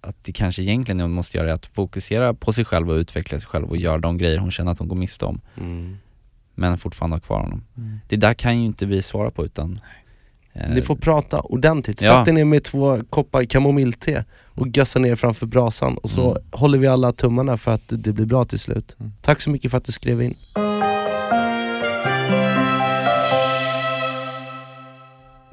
att det kanske egentligen hon måste göra är att fokusera på sig själv och utveckla sig själv och göra de grejer hon känner att hon går miste om. Mm. Men fortfarande ha kvar honom. Det där kan ju inte vi svara på utan eh, Ni får prata ordentligt, Ja. sätt er ner med två koppar kamomillte och gössa ner framför brasan och så Mm. håller vi alla tummarna för att det blir bra till slut. Mm. Tack så mycket för att du skrev in.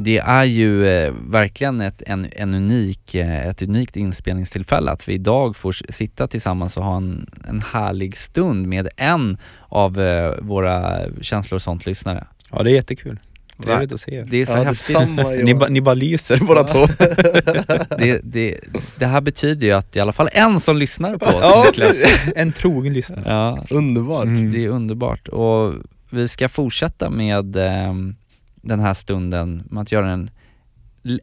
Det är ju eh, verkligen ett, en, en unik, eh, ett unikt inspelningstillfälle att vi idag får sitta tillsammans och ha en, en härlig stund med en av eh, våra känslor och sånt lyssnare. Ja, det är jättekul. Trevligt att se er. Det är så Ja, häftigt. (laughs) Ni, ba, ni bara lyser båda två. (laughs) Det, det, det här betyder ju att i alla fall en som lyssnar på oss Ja, (laughs) en trogen lyssnare. Ja, Underbart. Mm. det är underbart och vi ska fortsätta med ehm, den här stunden med att göra den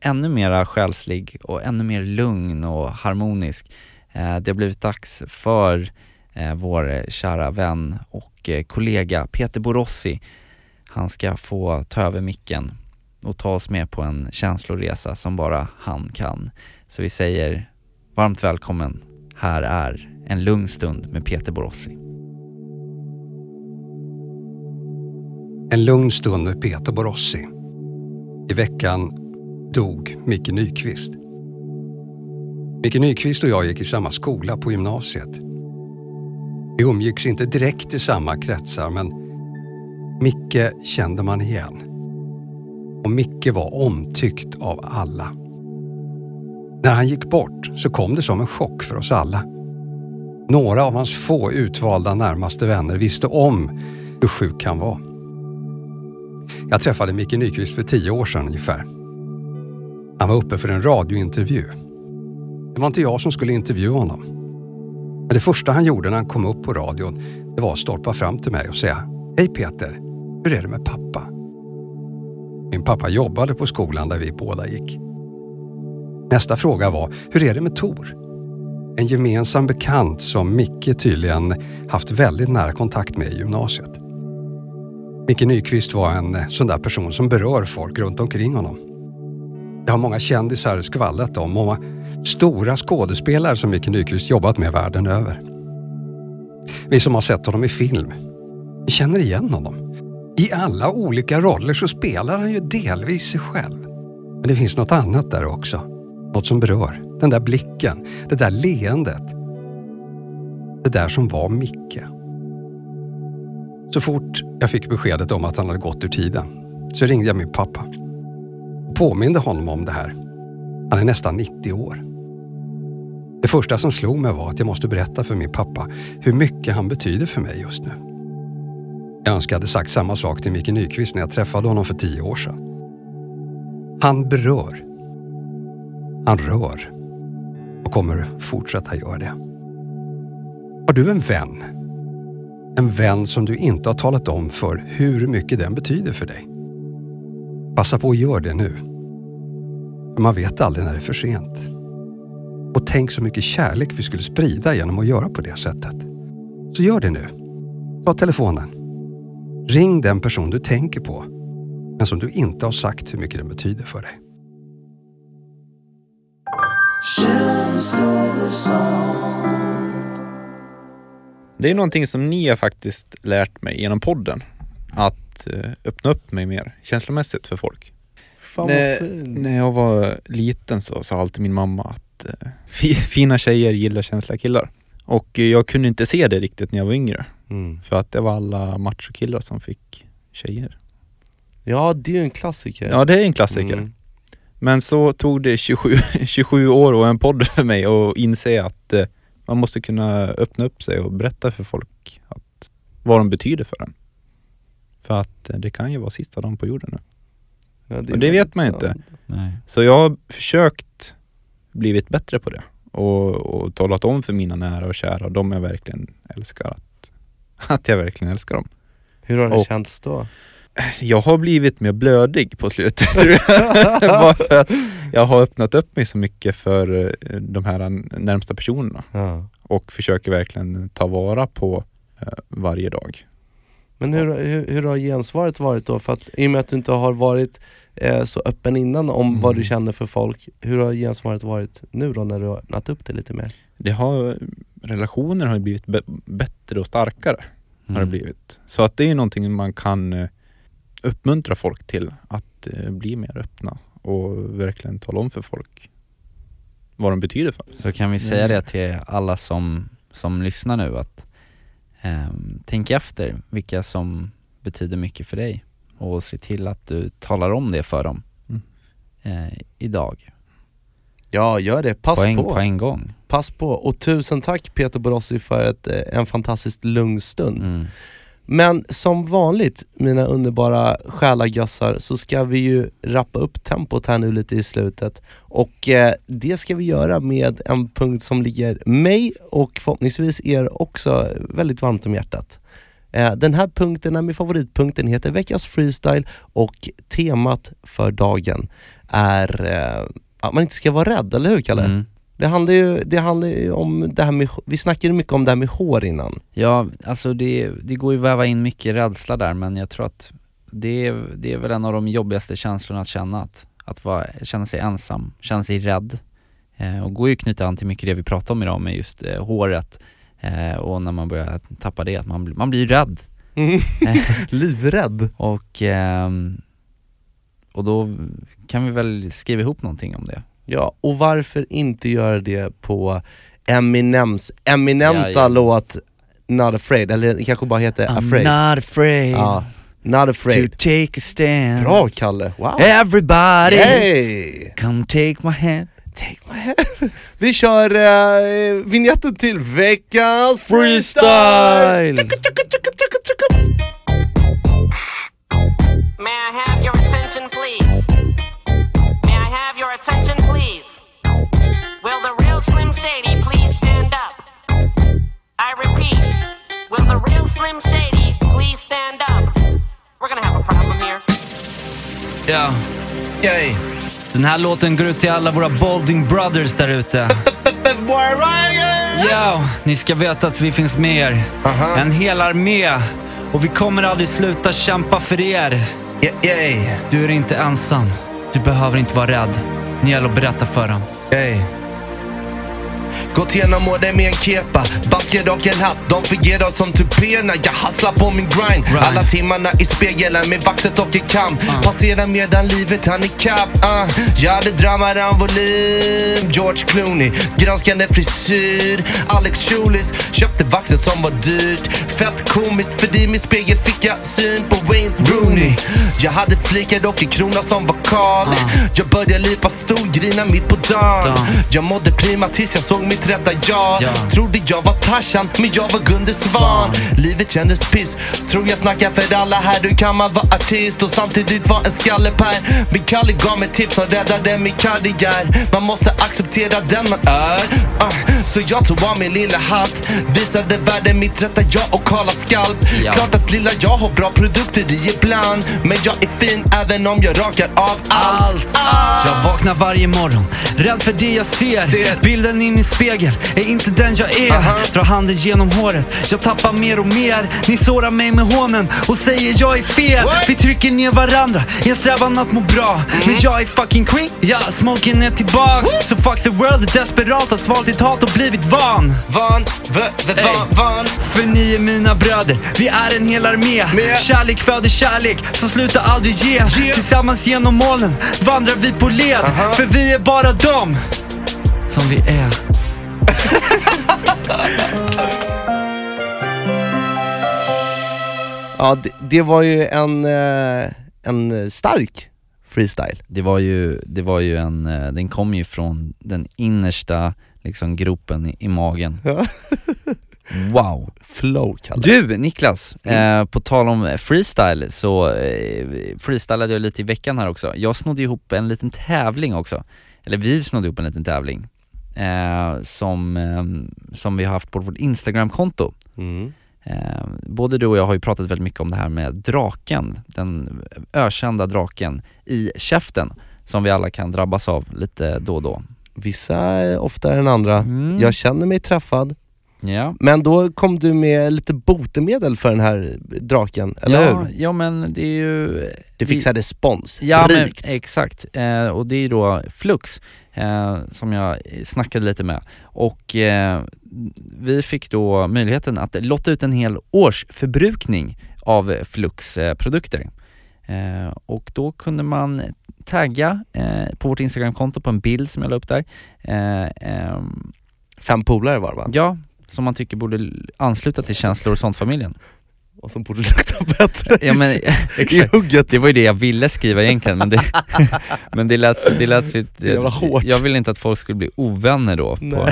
ännu mera själslig och ännu mer lugn och harmonisk. Eh, det har blivit dags för eh, vår kära vän och eh, kollega Peter Borossi. Han ska få ta över micken och ta oss med på en känsloresa som bara han kan. Så vi säger varmt välkommen. Här är en lugn stund med Peter Borossi. En lugn stund med Peter Borossi. I veckan dog Micke Nyqvist. Micke Nyqvist och jag gick i samma skola på gymnasiet. Vi umgicks inte direkt i samma kretsar men Micke kände man igen. Och Micke var omtyckt av alla. När han gick bort så kom det som en chock för oss alla. Några av hans få utvalda närmaste vänner visste om hur sjuk han var. Jag träffade Micke Nyqvist för tio år sedan ungefär. Han var uppe för en radiointervju. Det var inte jag som skulle intervjua honom. Men det första han gjorde när han kom upp på radion, det var att stolpa fram till mig och säga Hej Peter, hur är det med pappa? Min pappa jobbade på skolan där vi båda gick. Nästa fråga var, hur är det med Tor? En gemensam bekant som Micke tydligen haft väldigt nära kontakt med i gymnasiet. Micke Nyqvist var en eh, sån där person som berör folk runt omkring honom. Det har många kändisar skvallrat om, och stora skådespelare som Micke Nyqvist jobbat med världen över. Vi som har sett honom i film, vi känner igen honom. I alla olika roller så spelar han ju delvis sig själv. Men det finns något annat där också. Något som berör. Den där blicken, det där leendet. Det där som var Micke. Så fort jag fick beskedet om att han hade gått ur tiden så ringde jag min pappa och påminde honom om det här. Han är nästan 90 år. Det första som slog mig var att jag måste berätta för min pappa hur mycket han betyder för mig just nu. Jag önskar jag hade sagt samma sak till Micke Nyqvist när jag träffade honom för tio år sedan. Han berör. Han rör. Och kommer fortsätta göra det. Har du en vän? En vän som du inte har talat om för hur mycket den betyder för dig? Passa på att göra det nu. För man vet aldrig när det är för sent. Och tänk så mycket kärlek vi skulle sprida genom att göra på det sättet. Så gör det nu. Ta telefonen. Ring den person du tänker på, men som du inte har sagt hur mycket den betyder för dig. Det är någonting som ni har faktiskt lärt mig genom podden. Att eh, öppna upp mig mer känslomässigt för folk. Fan när, vad fint. när jag var liten så sa alltid min mamma att eh, (laughs) fi, fina tjejer gillar känsliga killar. Och eh, jag kunde inte se det riktigt när jag var yngre. Mm. För att det var alla machokillar som fick tjejer. Ja, det är ju en klassiker. Ja, det är en klassiker. Mm. Men så tog det 27, 27 (laughs) år och en podd för mig att inse att eh, man måste kunna öppna upp sig och berätta för folk att, vad de betyder för en. För att eh, det kan ju vara sista dagen på jorden nu. Ja, är Och det vet man ju sant. inte. Nej. Så jag har försökt blivit bättre på det och, och talat om för mina nära och kära och de jag verkligen älskar att, (laughs) att jag verkligen älskar dem. Hur har det Och- känts då? Jag har blivit mer blödig på slutet tror jag. (laughs) Bara för att jag har öppnat upp mig så mycket för eh, de här närmsta personerna Ja. och försöker verkligen ta vara på eh, varje dag. Men hur, hur, hur har gensvaret varit då? För att, I och med att du inte har varit eh, så öppen innan om Mm. vad du känner för folk, hur har gensvaret varit nu då när du har öppnat upp det lite mer? Det har, relationer har ju blivit bättre och starkare. har det Mm. blivit. Så att det är någonting man kan eh, uppmuntra folk till att eh, bli mer öppna och verkligen tala om för folk vad de betyder för Så kan vi säga det till alla som, som lyssnar nu att ehm, tänk efter vilka som betyder mycket för dig och se till att du talar om det för dem Mm. eh, idag. Ja, gör det. Pass på, en, på. på en gång. Pass på. Och tusen tack Peter Borossi för ett, eh, en fantastiskt lugn stund. Mm. Men som vanligt, mina underbara själagössar, så ska vi ju rappa upp tempot här nu lite i slutet. Och eh, det ska vi göra med en punkt som ligger mig och förhoppningsvis er också väldigt varmt om hjärtat. Eh, den här punkten är min favoritpunkt, den heter veckans freestyle och temat för dagen är eh, att man inte ska vara rädd, eller hur Kalle? Mm. Det handlar ju, det handlar ju om det här med, vi snackade mycket om det här med hår innan. Ja, alltså det, det går ju att väva in mycket rädsla där men jag tror att det är, det är väl en av de jobbigaste känslorna att känna, att, att vara, känna sig ensam, känna sig rädd. Eh, och går ju att knyta an till mycket det vi pratar om idag med just eh, håret eh, och när man börjar tappa det, att man, man blir rädd. (laughs) Livrädd. Och, ehm, och då kan vi väl skriva ihop någonting om det. Ja, och varför inte göra det på Eminems eminenta Jajamän. låt Not Afraid, eller det kanske bara heter Afraid. not afraid Ja, Not to Afraid. take a stand. Bra Kalle, wow! Everybody, Hey! come take my hand. Take my hand. (laughs) Vi kör uh, vignetten till veckans freestyle! Freestyle! May I have your attention, please stand up? We're gonna have a problem here. Ja, yay. Den här låten går ut till alla våra Balding Brothers där ute. (laughs) Ja, ni ska veta att vi finns med er. Aha. En hel armé. Och vi kommer aldrig sluta kämpa för er. Yeah, yeah, Du är inte ensam. Du behöver inte vara rädd. Ni gäller att berätta för dem. yeah. Gått igenom åren med en kepa, basker och en hatt De fungerar som tupéerna, jag hasslar på min grind. Right. Alla timmarna i spegeln med vaxet och en kam. Passerar medan livet hann ikapp uh. Jag hade drömmar om volym George Clooney, granskande frisyr. Alex Schulis, köpte vaxet som var dyrt. Fett komiskt, för i min spegel fick jag syn på Wayne Rooney. Jag hade flikar och en krona som var kal Jag började lipa stor, grina mitt på Dagen. jag mådde prima tills jag såg mitt rätta jag. Ja. Trodde jag var Tarzan, men jag var Gunde Svan. Livet kändes piss, tror jag snackar för alla här Du kan man vara artist. Och samtidigt vara en skallepär Min Kalle gav mig tips som räddade min karriär. Man måste acceptera den man är. Ah, Så jag tog av min lilla hatt. Visade världen mitt rätta jag och kala skalp. Ja. Klart att lilla jag har bra produkter i ibland Men jag är fin även om jag rakar av allt, Ah! Jag vaknar varje morgon, rädd för det jag ser. Ser. Bilden i min spegel är inte den jag är. Aha. Drar handen genom håret, jag tappar mer och mer. Ni sårar mig med hånen och säger jag är fel. What? Vi trycker ner varandra i en strävan att må bra. Men jag är fucking queen, ja, smoken är tillbaks. Så fuck the world, är desperat, har svalt ditt hat och blivit van. Van, v, v, van, van För ni är mina bröder, vi är en hel armé Med. Kärlek föder kärlek, så sluta aldrig ge Ge. Tillsammans genom molnen vandrar vi på led Aha. För vi är bara dem som vi är Ja, det, det var ju en, eh, en stark freestyle. Det var ju, det var ju en, eh, den kom ju från den innersta liksom gropen i, i magen Ja. (laughs) Wow! Flow, Kalle. Du Niklas, eh, på tal om freestyle så eh, freestylade jag lite i veckan här också. Jag snodde ihop en liten tävling också, eller vi snodde ihop en liten tävling eh, som, eh, som vi har haft på vårt Instagramkonto. Mm. Eh, både du och jag har ju pratat väldigt mycket om det här med draken, den ökända draken i käften som vi alla kan drabbas av lite då och då. Vissa är oftare än andra. Mm. Jag känner mig träffad. Ja. Men då kom du med lite botemedel för den här draken, eller ja, hur? ja men det är ju... Du fick såhär respons, Ja men rikt. exakt, eh, och det är då Flux eh, som jag snackade lite med och eh, vi fick då möjligheten att lotta ut en hel års förbrukning av Flux eh, produkter. Eh, och då kunde man tagga eh, på vårt Instagramkonto på en bild som jag la upp där. Eh, ehm, Fem polare var det va? ja, som man tycker borde ansluta till känslor och sånt-familjen. Och som borde lukta bättre Ja men (laughs) i hugget. Det var ju det jag ville skriva egentligen men det, (laughs) men det lät, det lät så, det, Jävla hårt. Jag ville inte att folk skulle bli ovänner då på.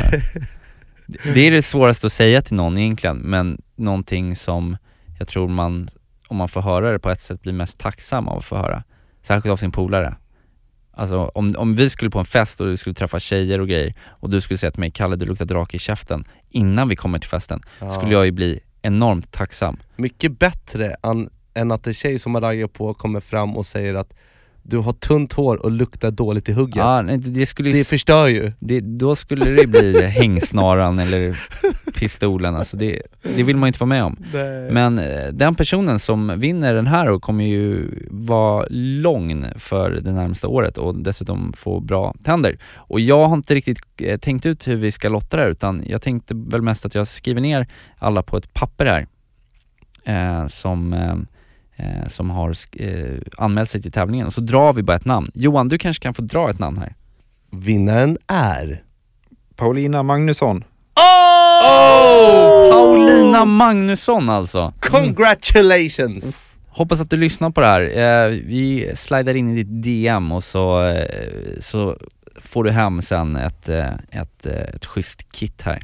Det är det svåraste att säga till någon egentligen men någonting som jag tror man, om man får höra det på ett sätt blir mest tacksam av att få höra Särskilt av sin polare Alltså om, om vi skulle på en fest och vi skulle träffa tjejer och grejer och du skulle säga till mig Kalle du luktar drake i käften innan vi kommer till festen Ja. skulle jag ju bli enormt tacksam Mycket bättre än, än att en tjej som man raggar på kommer fram och säger att du har tunt hår och luktar dåligt i hugget. Ja, nej, det skulle ju det förstör ju. Det, då skulle det bli hängsnaran eller pistolen, alltså det, det vill man inte vara med om. Men eh, den personen som vinner den här och kommer ju vara lång för det närmsta året och dessutom få bra tänder. Och jag har inte riktigt eh, tänkt ut hur vi ska lotta det här utan jag tänkte väl mest att jag skriver ner alla på ett papper här eh, som, eh, eh, som har eh, anmält sig till tävlingen och så drar vi bara ett namn. Johan, du kanske kan få dra ett namn här? Vinnaren är... Paulina Magnusson. Oh! Paulina Magnusson alltså. Congratulations! Hoppas att du lyssnar på det här. Eh, vi slidar in i ditt DM och så, eh, så får du hem sen ett, eh, ett, eh, ett schysst kit här.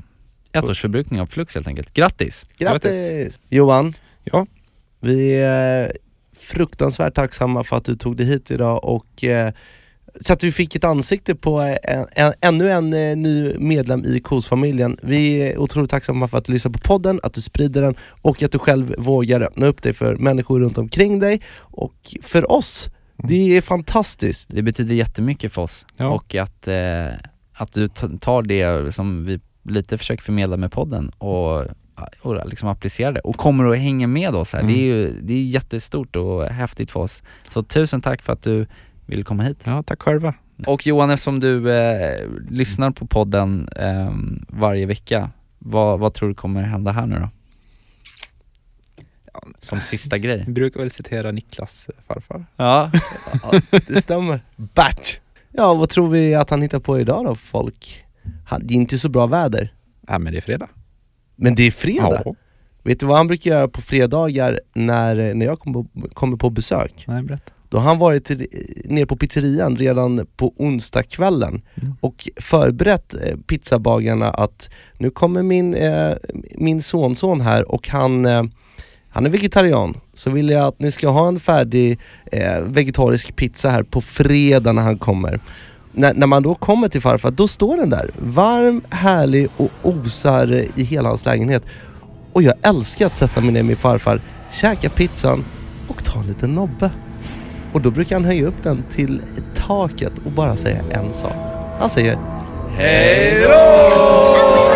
Ettårsförbrukning av Flux helt enkelt. Grattis! Grattis! Johan, Ja, vi är fruktansvärt tacksamma för att du tog dig hit idag och eh, så att vi fick ett ansikte på en, en, ännu en eh, ny medlem i KOS-familjen. Vi är otroligt tacksamma för att du lyssnar på podden, att du sprider den och att du själv vågar öppna upp dig för människor runt omkring dig och för oss. Det är fantastiskt. Det betyder jättemycket för oss Ja. och att, eh, att du tar det som vi lite försöker förmedla med podden och, och liksom applicerar det och kommer att hänga med oss här. Det är ju det är jättestort och häftigt för oss. Så tusen tack för att du vill komma hit. ja tack själva. Och Johan, eftersom du eh, lyssnar på podden eh, varje vecka, vad, vad tror du kommer hända här nu då? Som sista grej. Vi brukar väl citera Niklas eh, farfar. Ja. Ja, det stämmer. Bert! Ja, vad tror vi att han hittar på idag då folk? Det är inte så bra väder. Ja men det är fredag. Men det är fredag. Ja. Vet du vad han brukar göra på fredagar när, när jag kommer på, kommer på besök? Nej berätta. Då har han varit till, nere på pizzerian redan på onsdagskvällen Mm. och förberett eh, pizzabagarna att nu kommer min, eh, min sonson här och han, eh, han är vegetarian. Så vill jag att ni ska ha en färdig eh, vegetarisk pizza här på fredag när han kommer. När, när man då kommer till farfar, då står den där varm, härlig och osar i hela hans lägenhet. Och jag älskar att sätta mig ner med farfar, käka pizzan och ta en liten nobbe. Och då brukar han höja upp den till taket och bara säga en sak. Han säger Hej då!